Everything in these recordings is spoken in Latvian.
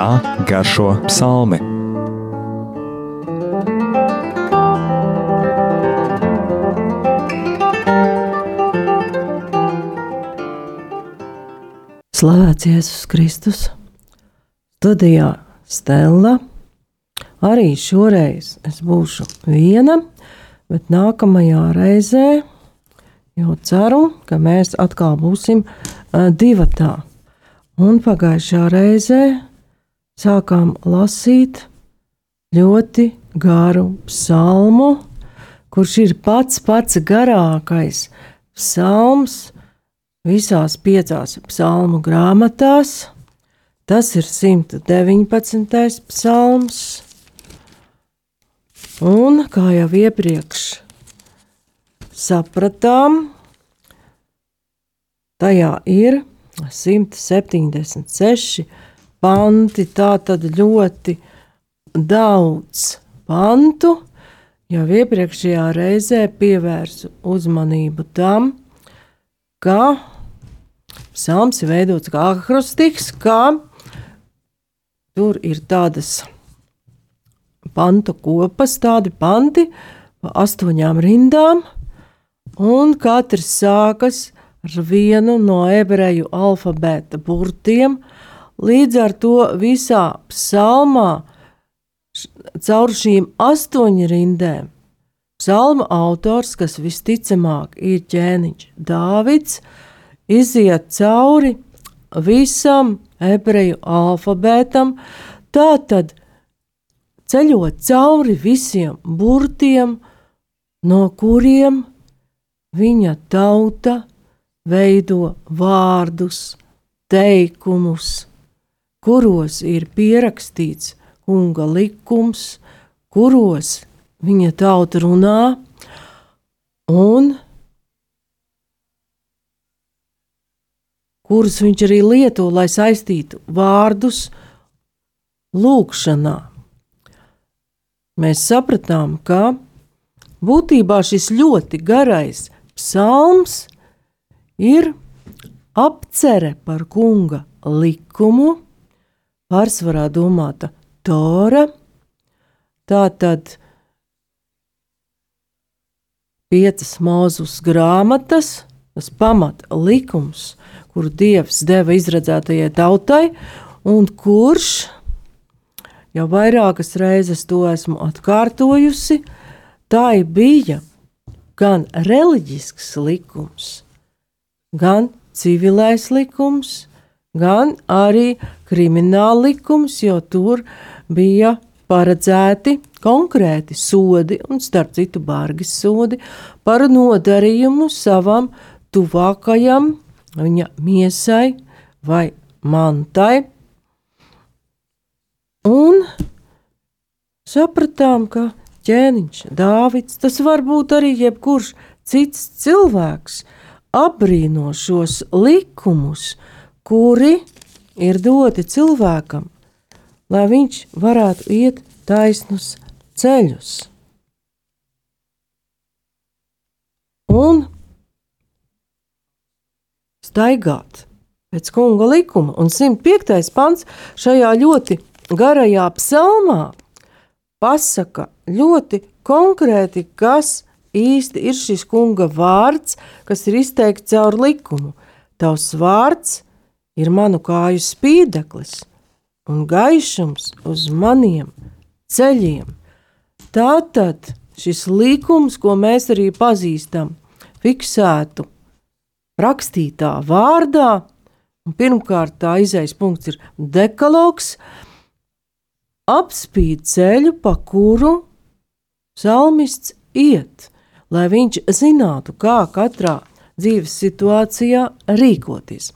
kā garšo psalmi. Slavēts Jēzus Kristus! Studijā Stela. Arī šoreiz es būšu viena, bet nākamajā reizē jau ceru, ka mēs atkal būsim divatā. Un pagājušā reizē sākām lasīt ļoti garu psalmu, kurš ir pats pats garākais psalms visās piecās psalmu grāmatās. Tas ir 119. psalms. Un kā jau iepriekš sapratām, tajā ir 176 panti, tā tad ļoti daudz pantu. Jau iepriekšējā reizē pievērsu uzmanību tam, ka psalms ir veidots kā akrostiks, kā tur ir tādas pantu kopas, tādi panti pa astoņām rindām, un katrs sākas ar vienu no ebreju alfabēta burtiem. Līdz ar to visā psalmā caur šīm astoņu rindēm psalma autors, kas visticamāk ir ķēniņš Dāvids, iziet cauri visam ebreju alfabētam, tātad ceļot cauri visiem burtiem, no kuriem viņa tauta veido vārdus, teikumus, kuros ir pierakstīts kunga likums, kuros viņa tauta runā, un kurus viņš arī lieto, lai saistītu vārdus lūkšanā mēs sapratām, ka būtībā šis ļoti garais psalms ir apcere par kunga likumu, pārsvarā domāta Tora. Tā tad piecas mūzus grāmatas, tas pamata likums, kuru Dievs deva izredzētajai tautai, un kurš Jau vairākas reizes to esmu atkārtojusi. Tā bija gan reliģisks likums, gan civilais likums, gan arī krimināla likums, jo tur bija paredzēti konkrēti sodi, un starp citu, bargi sodi par nodarījumu savam tuvākajam viņa miesai vai mantai. Un sapratām, ka ķēniņš, Dāvids, tas var būt arī jebkurš cits cilvēks, apbrīno šos likumus, kuri ir doti cilvēkam, lai viņš varētu iet taisnus ceļus. Un staigāt pēc kunga likuma. Un 105. pants šajā ļoti garajā psalmā pasaka ļoti konkrēti, kas īsti ir šis kunga vārds, kas ir izteikts caur likumu. Tavs vārds ir manu kāju spīdeklis un gaišums uz maniem ceļiem. Tātad šis likums, ko mēs arī pazīstam, fiksētu rakstītā vārdā, un pirmkārt tā izējas punkts ir dekalogs, apspīd ceļu, pa kuru psalmists iet, lai viņš zinātu, kā katrā dzīves situācijā rīkoties.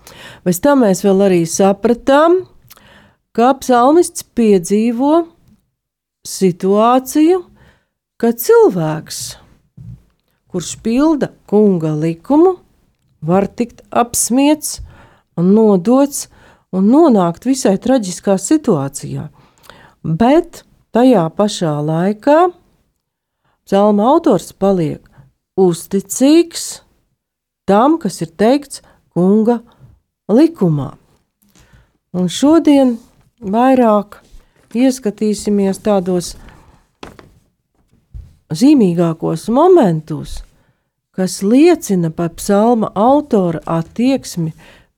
Bez tam mēs vēl arī sapratām, kā psalmists piedzīvo situāciju, ka cilvēks, kurš pilda kunga likumu, var tikt apspiesti un nodots un nonākt visai traģiskā situācijā bet tajā pašā laikā psalma autors paliek uzticīgs tam, kas ir teikts kunga likumā. Un šodien vairāk ieskatīsimies tādos zīmīgākos momentus, kas liecina par psalma autora attieksmi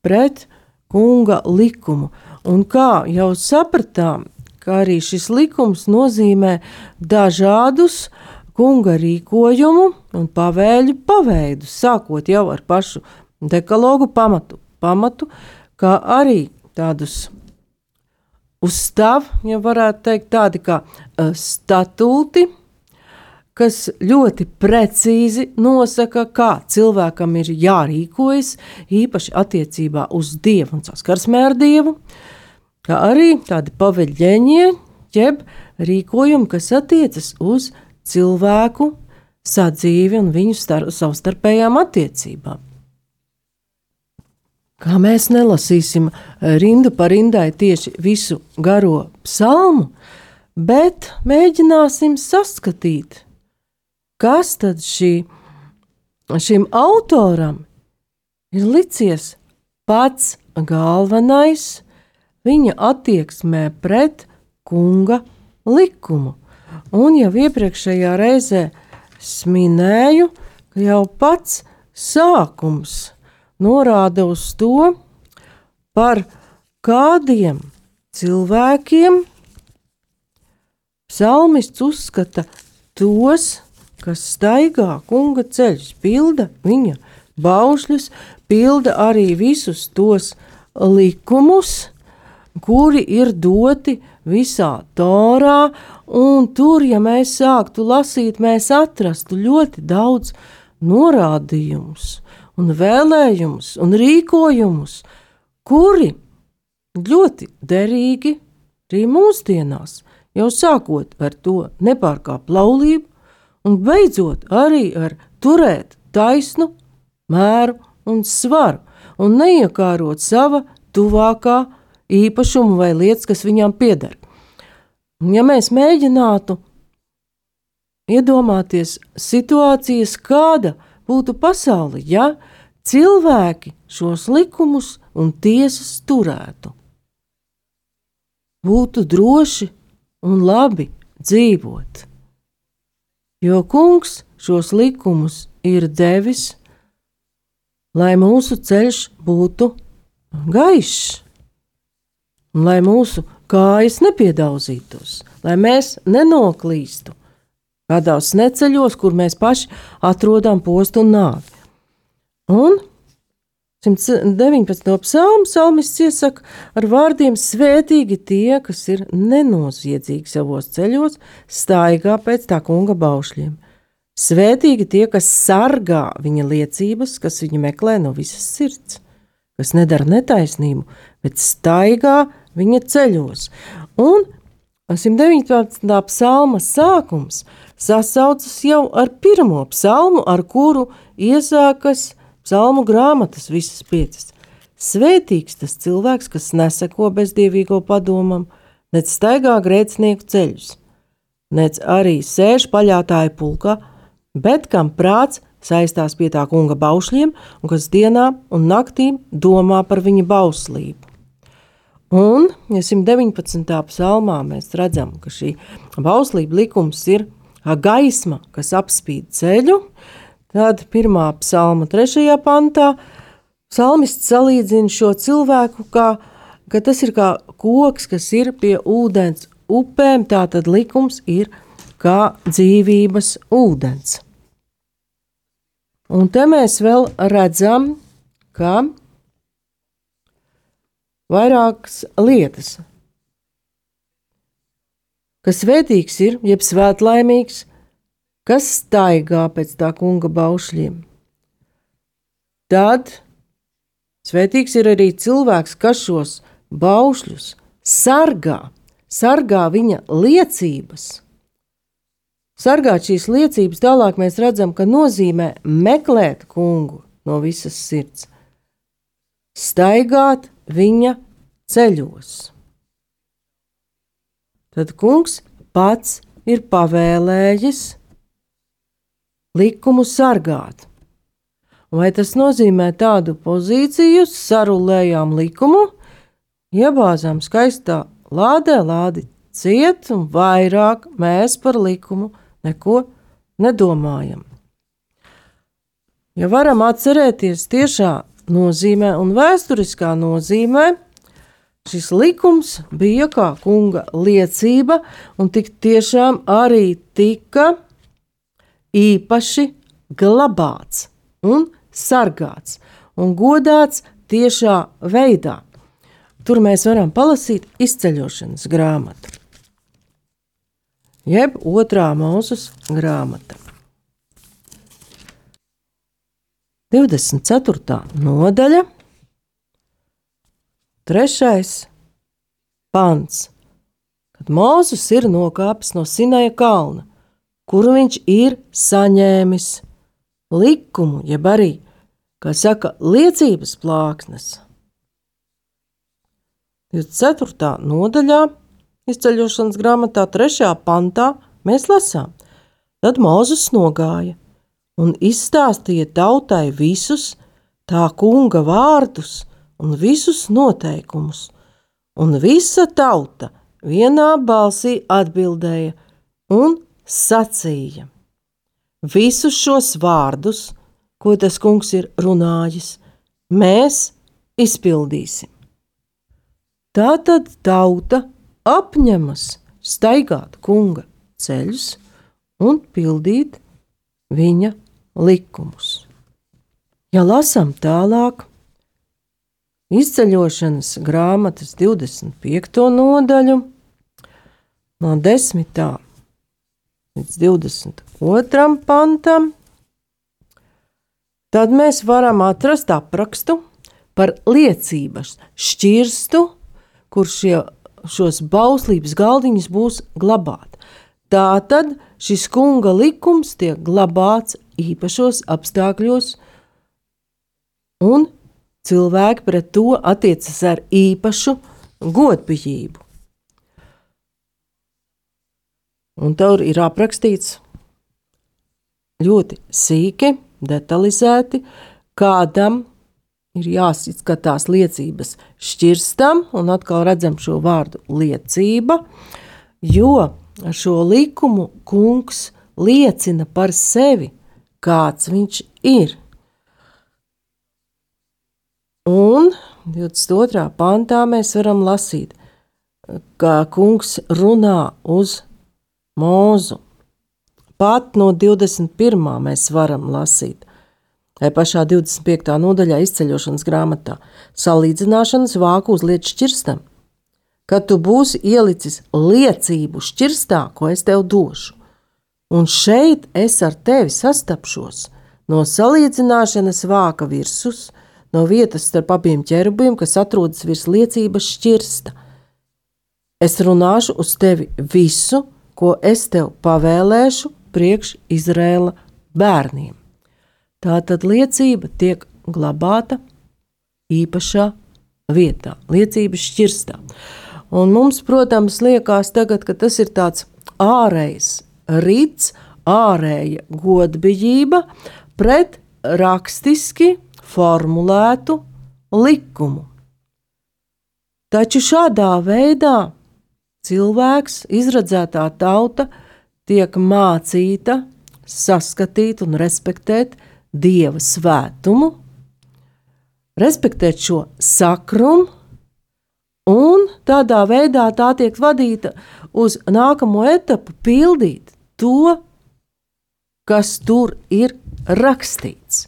pret kunga likumu. Un kā jau sapratām, ka arī šis likums nozīmē dažādus kunga rīkojumu un pavēļu paveidus, sākot jau ar pašu dekalogu pamatu, pamatu kā arī tādus uzstāv, ja varētu teikt, tādi kā uh, statūti, kas ļoti precīzi nosaka, kā cilvēkam ir jārīkojas, īpaši attiecībā uz dievu un saskarsmē ar dievu, kā arī tādi paveļņie, jeb rīkojumi, kas attiecas uz cilvēku sadzīvi un viņu star savstarpējām attiecībām. Kā mēs nelasīsim rindu par rindai tieši visu garo psalmu, bet mēģināsim saskatīt, kas tad šī, šim autoram ir licies pats galvenais viņa attieksmē pret kunga likumu. Un jau iepriekšējā reizē minēju, ka jau pats sākums norāda uz to, par kādiem cilvēkiem psalmists uzskata tos, kas staigā kunga ceļus, pilda viņa baušļus, pilda arī visus tos likumus, kuri ir doti visā Torā, un tur, ja mēs sāktu lasīt, mēs atrastu ļoti daudz norādījumus un vēlējumus un rīkojumus, kuri ļoti derīgi arī mūsdienās, jau sākot ar to nepārkāpt laulību, un beidzot arī ar turēt taisnu mēru un svaru, un neiekārot sava tuvākā īpašuma vai lietas, kas viņām pieder. Un ja mēs mēģinātu iedomāties situācijas, kāda būtu pasaule, ja cilvēki šos likumus un tiesas turētu. Būtu droši un labi dzīvot. Jo kungs šos likumus ir devis, lai mūsu ceļš būtu gaišs, un lai mūsu kājas nepiedauzītos, lai mēs nenoklīstu kādos neceļos, kur mēs paši atrodam postu un nāvi. Un 119. psalmu psalmists iesaka ar vārdiem: Svētīgi tie, kas ir nenoziedzīgi savos ceļos, staigā pēc tā kunga baušļiem. Svētīgi tie, kas sargā viņa liecības, kas viņu meklē no visas sirds, kas nedara netaisnību, bet staigā viņa ceļos. Un 119. psalma sākums sasaucas jau ar pirmo psalmu, ar kuru iesākas psalmu grāmatas visas piecas. Svētīgs tas cilvēks, kas neseko bezdievīgo padomam, nec staigā grēcinieku ceļus, nec arī sēž paļātāju pulkā, bet kam prāts saistās pie tā kunga baušļiem, un kas dienā un naktī domā par viņa bauslību. Un, ja 119. psalmā mēs redzam, ka šī bauslība likums ir gaisma, kas apspīd ceļu, tad pirmā psalma, trešajā pantā, psalmists salīdzina šo cilvēku, kā, ka tas ir kā koks, kas ir pie ūdens upēm, tā tad likums ir kā dzīvības ūdens. Un te mēs vēl redzam, ka vairākas lietas kas svētīgs ir, jeb svētlaimīgs, kas staigā pēc tā kunga baušļiem. Tad svētīgs ir arī cilvēks, kas šos baušļus sargā, sargā viņa liecības. Sargāt šīs liecības tālāk mēs redzam, ka nozīmē meklēt kungu no visas sirds, staigāt viņa ceļos tad kungs pats ir pavēlējis likumu sargāt. Vai tas nozīmē tādu pozīciju, sarulējām likumu, iebāzām skaistā lādē lādi ciet, un vairāk mēs par likumu neko nedomājam. Ja varam atcerēties tiešā nozīmē un vēsturiskā nozīmē, šis likums bija kā kunga liecība, un tik tiešām arī tika īpaši glabāts un sargāts un godāts tiešā veidā. Tur mēs varam palasīt izceļošanas grāmatu, jeb otrā mūzes grāmata. 24. nodaļa, 3. pants, kad Mozus ir nokāpis no Sinaja kalna, kuru viņš ir saņēmis likumu, jeb arī, kā saka, liecības plāksnes. 24. nodaļā, izceļošanas grāmatā, 3. pantā, mēs lasām, tad Mozus nogāja un izstāstīja tautai visus tā kunga vārdus un visus noteikumus, un visa tauta vienā balsī atbildēja un sacīja: Visus šos vārdus, ko tas kungs ir runājis, mēs izpildīsim. Tā tad tauta apņemas staigāt kunga ceļus un pildīt viņa likumus. Ja lasām tālāk, izceļošanas grāmatas 25. nodaļu, no 10. līdz 22. pantam, tad mēs varam atrast aprakstu par liecības šķirstu, kur šie, šos bauslības galdiņus būs glabāti. Tā tad šis kunga likums tiek glabāts īpašos apstākļos, un cilvēki pret to attiecas ar īpašu godbijību. Un tur ir aprakstīts ļoti sīki, detalizēti, kādam ir jāskatās liecības šķirstam, un atkal redzam šo vārdu liecība, jo ar šo likumu kungs liecina par sevi, kāds viņš ir. Un 22. pantā mēs varam lasīt, kā kungs runā uz mūzu. Pat no 21. mēs varam lasīt. Vai pašā 25. nodaļā izceļošanas grāmatā salīdzināšanas vāku uzliek šķirstam, kad tu būsi ielicis liecību šķirstā, ko es tev došu un šeit es ar tevi sastapšos no salīdzināšanas vāka virsus, no vietas starp abiem ķerubiem, kas atrodas virs liecības šķirsta. Es runāšu uz tevi visu, ko es tev pavēlēšu priekš Izrēla bērniem. Tā tad liecība tiek glabāta īpašā vietā, liecības šķirstā. Un mums, protams, liekas tagad, ka tas ir tāds ārējs rīts, ārēja godbijība pret rakstiski formulētu likumu. Taču šādā veidā cilvēks, izradzētā tauta, tiek mācīta saskatīt un respektēt dieva svētumu, respektēt šo sakrumu, un tādā veidā tā tiek vadīta uz nākamo etapu, pildīt to, kas tur ir rakstīts.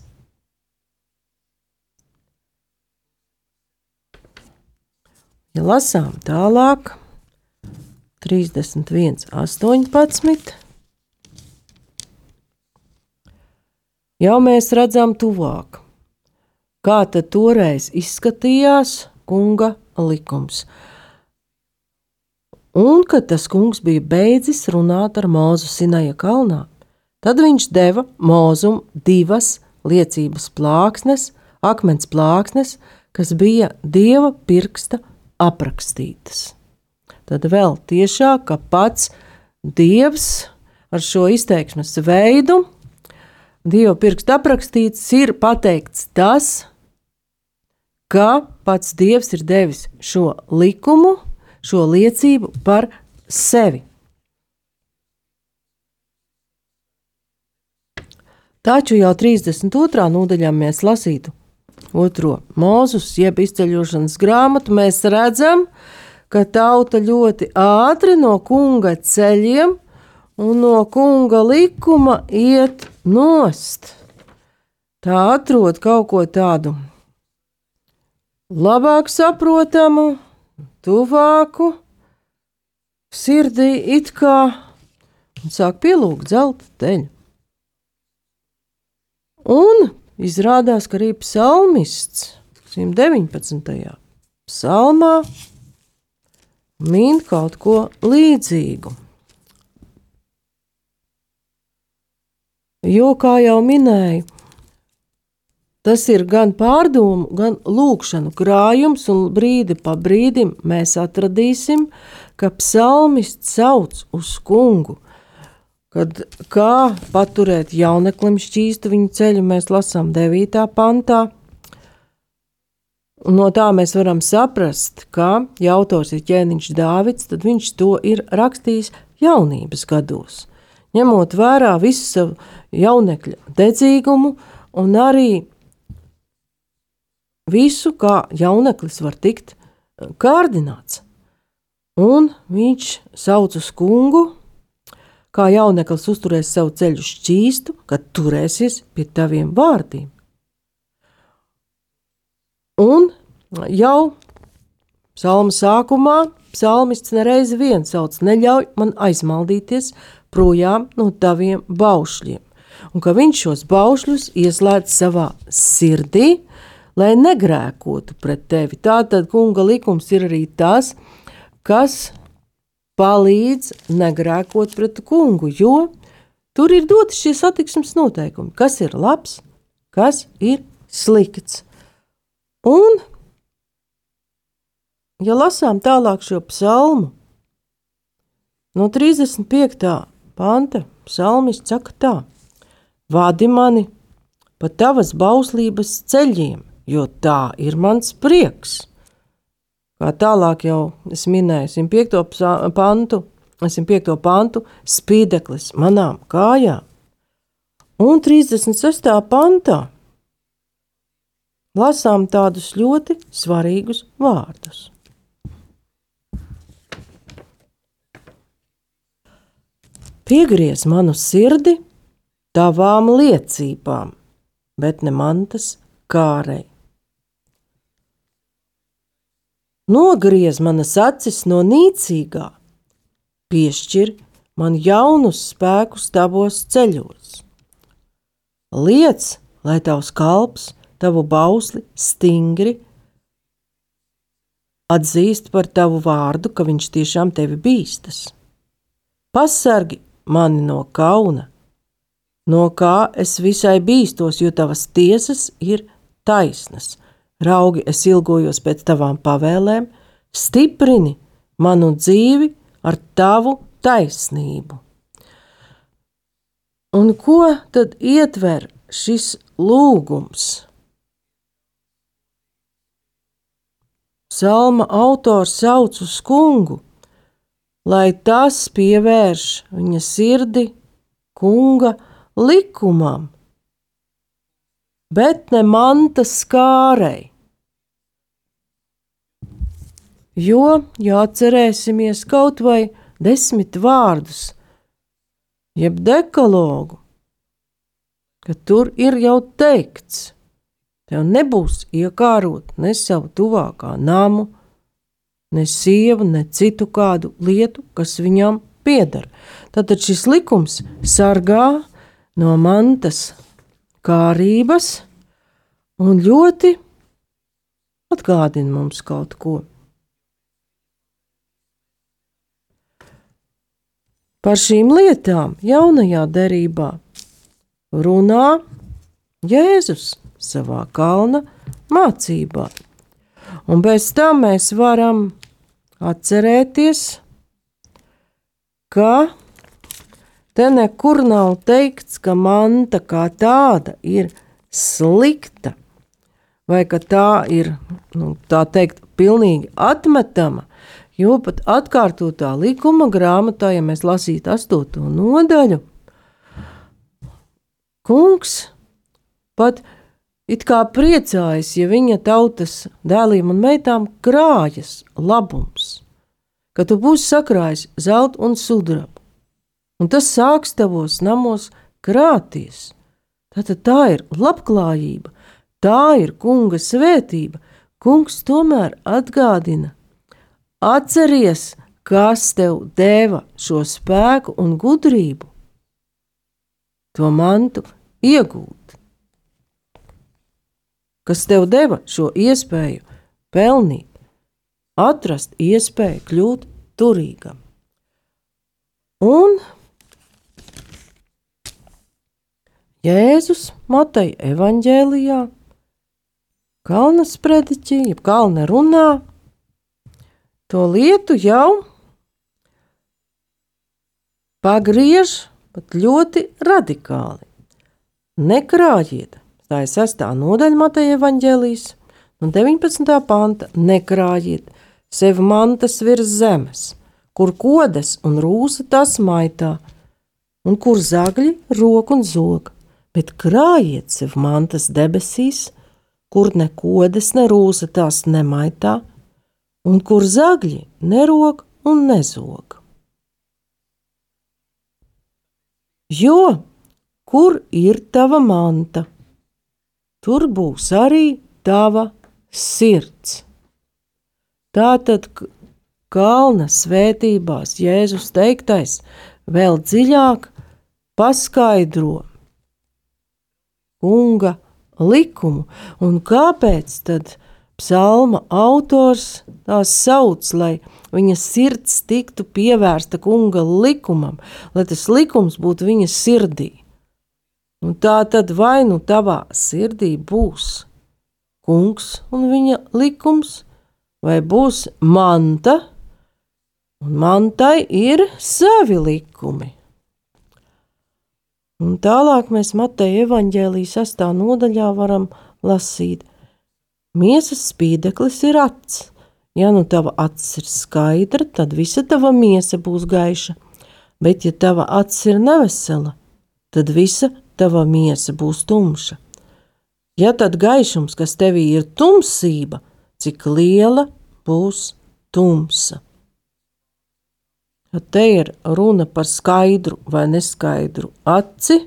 Ja lasām tālāk, 31, 18. Jau mēs redzam tuvāk, kā toreiz izskatījās kunga likums. Un, kad tas kungs bija beidzis runāt ar Mūzu Sinaja kalnā, tad viņš deva Mūzum divas liecības plāksnes, akmens plāksnes, kas bija dieva pirksta aprakstītas. Tad vēl tiešāk, ka pats dievs ar šo izteiksmes veidu, dieva pirksta aprakstīts, ir pateikts tas, ka pats dievs ir devis šo likumu šo liecību par sevi. Taču jau 32. nodaļā mēs lasītu otro mūzus, jeb izceļošanas grāmatu, mēs redzam, ka tauta ļoti ātri no kunga ceļiem un no kunga likuma iet nost. Tā atrod kaut ko tādu labāk saprotamu, tuvāku, sirdī it kā un sāk pielūgt zelta teļu. Un izrādās, ka arī psalmists 119. psalmā min kaut ko līdzīgu. Jo, kā jau minēju, tas ir gan pārdomu, gan lūkšanu krājums, un brīdi pa brīdim mēs atradīsim, ka psalmists sauc uz kungu. Kad kā paturēt jauneklim šķīstu viņa ceļu, mēs lasām 9. pantā. Un no tā mēs varam saprast, ka jautors ir ķēniņš Dāvids, tad viņš to ir rakstījis jaunības gados ņemot vērā visu savu jaunekļa dedzīgumu un arī visu, kā jauneklis var tikt eh, kārdināts. Un viņš sauc uz kungu, kā jauneklis uzturēs savu ceļu šķīstu, kad turēsies pie taviem vārdiem. Un jau psalma sākumā psalmists nereizi vien sauc: Neļauj man aizmaldīties projām no taviem baušļiem, un ka viņš šos baušļus ieslēdz savā sirdī, lai negrēkotu pret tevi. Tātad kunga likums ir arī tas, kas palīdz negrēkot pret kungu, jo tur ir doti šie satiksmes noteikumi, kas ir labs, kas ir slikts. Un, ja lasām tālāk šo psalmu, no 35 panta psalmis saka tā: Vādi mani pa tavas bauslības ceļiem, jo tā ir mans prieks. Kā tālāk jau es minēju, 105. pantu, 105. pantu spīdeklis manām kājām. Un 36. pantā lasām tādus ļoti svarīgus vārdus. Piegriez manu sirdi tavām liecībām, bet ne mantas kārei. Nogriez manas acis no nīcīgā, piešķir man jaunus spēkus tavos ceļos. Liec, lai tavs kalps, tavu bausli stingri atzīst par tavu vārdu, ka viņš tiešām tevi bīstas. Pasargi mani no kauna, no kā es visai bīstos, jo tavas tiesas ir taisnas. Raugi, es ilgojos pēc tavām pavēlēm, stiprini manu dzīvi ar tavu taisnību. Un ko tad ietver šis lūgums? Salma autors sauc uz kungu, lai tas pievērš viņa sirdi kunga likumam, bet ne mantas skārei. Jo, ja atcerēsimies kaut vai desmit vārdus, jeb dekalogu, ka tur ir jau teikts, tev nebūs iekārot ne savu tuvākā namu, ne sievu, ne citu kādu lietu, kas viņam pieder. Tātad šis likums sargā no mantas kārības un ļoti atgādina mums kaut ko. Par šīm lietām jaunajā derībā runā Jēzus savā kalna mācībā. Un bez tam mēs varam atcerēties, ka te nekur nav teikts, ka manta kā tāda ir slikta, vai ka tā ir, nu, tā teikt, pilnīgi atmetama, Jo pat atkārtotā likuma grāmatā, ja mēs lasītu astoto nodaļu, kungs pat it kā priecājas, ja viņa tautas dēliem un meitām krājas labums, ka tu būsi sakrājis zeltu un sudrabu, un tas sāks tavos namos krāties. Tātad tā ir labklājība, tā ir kunga svētība. Kungs tomēr atgādina, Atceries, kas tev deva šo spēku un gudrību, to mantu iegūt, kas tev deva šo iespēju pelnīt, atrast iespēju kļūt turīgam. Un Jēzus Mateja evaņģēlijā, Kalna sprediķī, jeb Kalna runā, to lietu jau pagriež pat ļoti radikāli. Nekrājiet, tā ir sestā nodaļa Mateja evaņģēlijas, un 19. panta nekrājiet sev mantas virs zemes, kur kodas un rūsa tas maitā, un kur zagļi rok un zog, bet krājiet sev mantas debesīs, kur ne kodas, ne rūsa tās nemaitā, un kur zagļi nerok un nezog. Jo kur ir tava manta, tur būs arī tava sirds. Tātad kalna svētībās Jēzus teiktais vēl dziļāk paskaidro kunga likumu un kāpēc tad psalma autors tās sauc, lai viņa sirds tiktu pievērsta kunga likumam, lai tas likums būtu viņa sirdī. Un tā tad vai nu tavā sirdī būs kungs un viņa likums, vai būs manta, un mantai ir savi likumi. Un tālāk mēs Mateja evaņģēlijas sastā nodaļā varam lasīt – Miesas spīdeklis ir acs. Ja nu tava acis ir skaidra, tad visa tava miesa būs gaiša, bet ja tava acis ir nevesela, tad visa tava miesa būs tumša. Ja tad gaišums, kas tevī ir tumsība, cik liela būs tumsa. Te ir runa par skaidru vai neskaidru aci,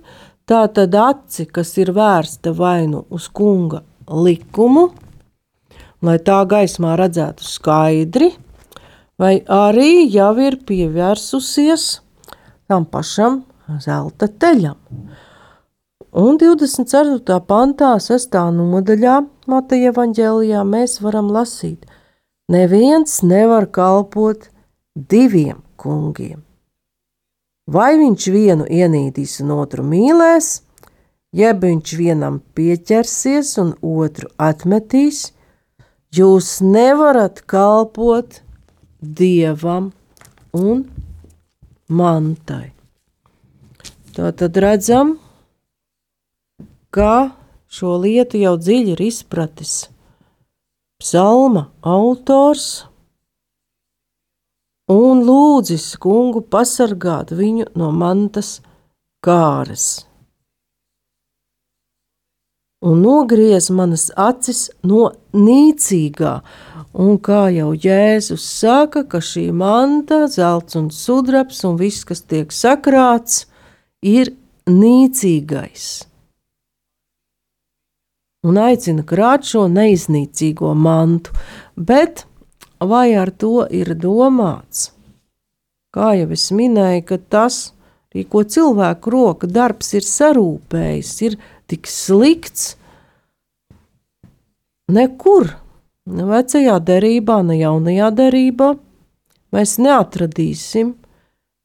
tā tad aci, kas ir vērsta vai nu uz kunga likumu, lai tā gaismā redzētu skaidri, vai arī jau ir pievērsusies tam pašam zelta teļam. Un 24. pantā, 6. nodaļā Mateja evaņģēlijā mēs varam lasīt, neviens nevar kalpot diviem kungiem. Vai viņš vienu ienīdīs un otru mīlēs, jeb viņš vienam pieķersies un otru atmetīs, Jūs nevarat kalpot dievam un mantai. Tā tad redzam, ka šo lietu jau dziļi ir izpratis psalma autors un lūdzis kungu pasargāt viņu no mantas kāras un nogriez manas acis no nīcīgā. Un kā jau Jēzus saka, ka šī manta, zelts un sudrabs un viss, kas tiek sakrāts, ir nīcīgais. Un aicina krāt šo neiznīcīgo mantu, bet vai ar to ir domāts? Kā jau es minēju, ka tas, ko cilvēku roka darbs ir sarūpējis, ir tik slikts. Nekur, ne vecajā derībā, ne jaunajā derībā, mēs neatradīsim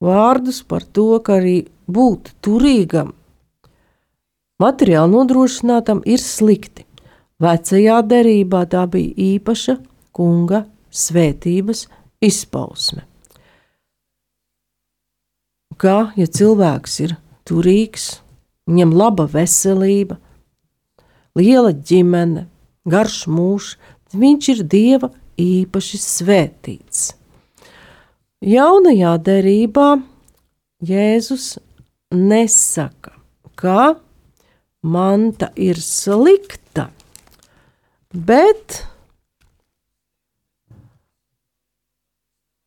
vārdus par to, ka arī būt turīgam, materiāli nodrošinātam ir slikti. Vecajā derībā tā bija īpaša kunga svētības izpausme. Kā ja cilvēks ir turīgs, viņam laba veselība, liela ģimene, garš mūžs, viņš ir dieva īpaši svētīts. Jaunajā derībā Jēzus nesaka, ka manta ir slikta, bet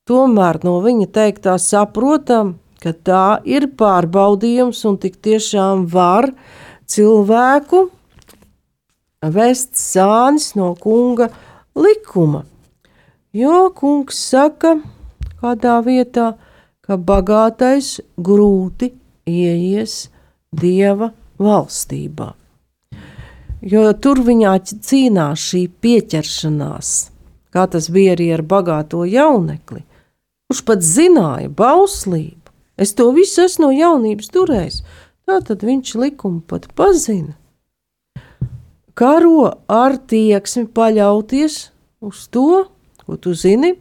tomēr no viņa teiktā saprotam, ka tā ir pārbaudījums un tik tiešām var cilvēku vest sānis no kunga likuma. Jo kungs saka kādā vietā, ka bagātais grūti ieies dieva valstībā. Jo tur viņā cīnās šī pieķeršanās, kā tas bija arī ar bagāto jaunekli, kurš pat zināja bauslību. Es to visu esmu no jaunības turējis. Tā tad viņš likumu pat pazina. Karo ar tieksmi paļauties uz to, ko tu zini,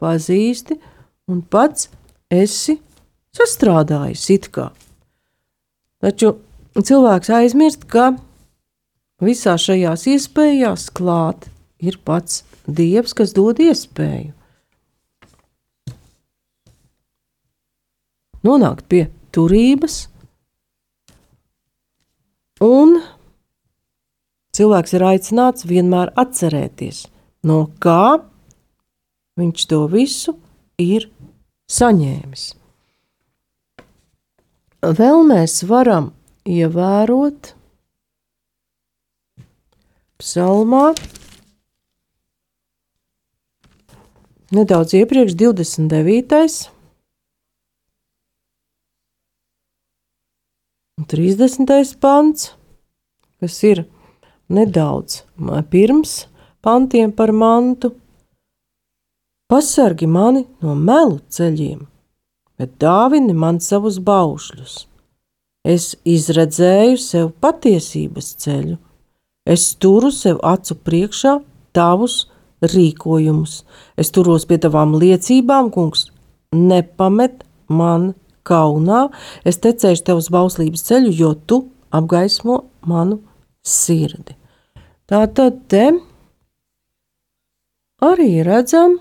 pazīsti un pats esi sastrādājis it kā. Taču cilvēks aizmirst, ka visā šajās iespējās klāt ir pats Dievs, kas dod iespēju. Nonākt pie turības, un cilvēks ir aicināts vienmēr atcerēties, no kā viņš to visu ir saņēmis. Vēl mēs varam ievērot psalmā nedaudz iepriekš 29. 30. pants, kas ir nedaudz pirms pantiem par mantu. Pasargi mani no melu ceļiem, bet dāvini man savus baušļus. Es izredzēju sev patiesības ceļu, es turu sev acu priekšā tavus rīkojumus, es turos pie tavām liecībām, kungs, nepamet man kaunā, es tecēšu tev uz bauslības ceļu, jo tu apgaismo manu sirdi. Tā tad te arī redzam,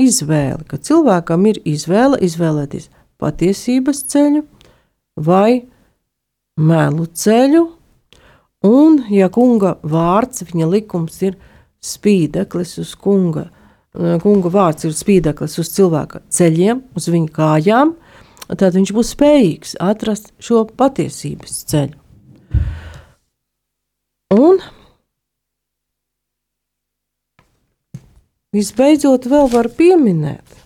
izvēle, ka cilvēkam ir izvēle izvēlēties patiesības ceļu vai melu ceļu, un, ja kunga vārds, viņa likums ir spīdeklis uz kunga, kunga vārds ir spīdeklis uz cilvēka ceļiem, uz viņa kājām, tad viņš būs spējīgs atrast šo patiesības ceļu. Un Visbeidzot, vēl var pieminēt,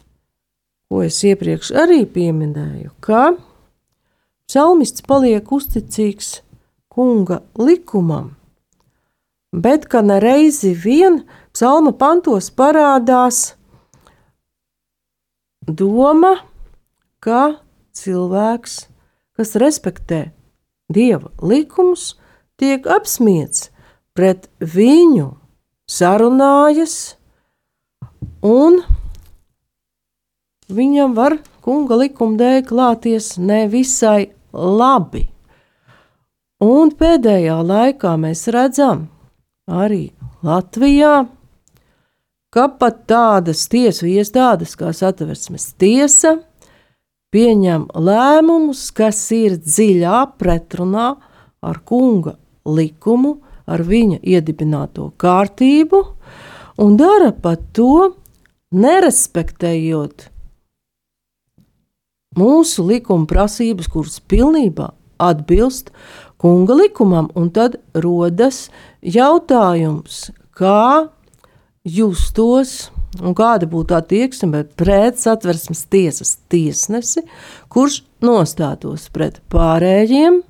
ko es iepriekš arī pieminēju, ka psalmists paliek uzticīgs kunga likumam, bet ka nereizi vien psalma pantos parādās doma, ka cilvēks, kas respektē dieva likumus, tiek apspiesti pret viņu, sarunājas un viņam var kunga likuma dēļ klāties nevisai labi. Un pēdējā laikā mēs redzam arī Latvijā, ka pat tādas tiesu iestādes kā satversmes tiesa pieņem lēmumus, kas ir dziļā pretrunā ar kunga likumu, ar viņa iedibināto kārtību, un dara pat to, nerespektējot mūsu likuma prasības, kuras pilnībā atbilst kunga likumam, un tad rodas jautājums, kā justos un kāda būtu attieksme pret satversmes tiesas tiesnesi, kurš nostātos pret pārējiem,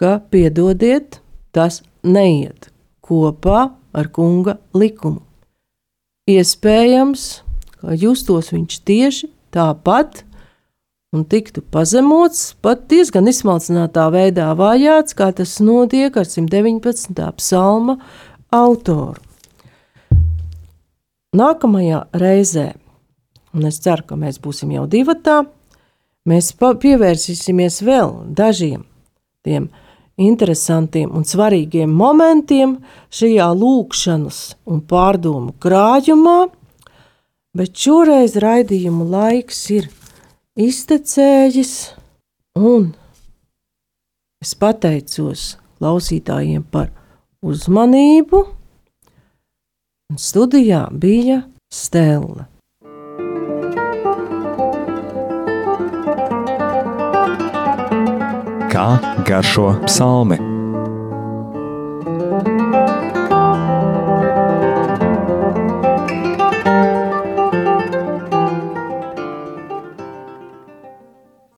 ka piedodiet, tas neiet kopā ar kunga likumu. Iespējams, ka justos viņš tieši tāpat un tiktu pazemots, pat diezgan izsmalcinātā veidā vajāts, kā tas notiek ar 119. psalma autoru. Nākamajā reizē, un es ceru, ka mēs būsim jau divatā, mēs pievērsīsimies vēl dažiem tiem interesantiem un svarīgiem momentiem šajā lūkšanas un pārdomu krājumā, bet šoreiz raidījuma laiks ir iztecējis, un es pateicos klausītājiem par uzmanību. Un studijā bija Stela. Kā garšo psalmi?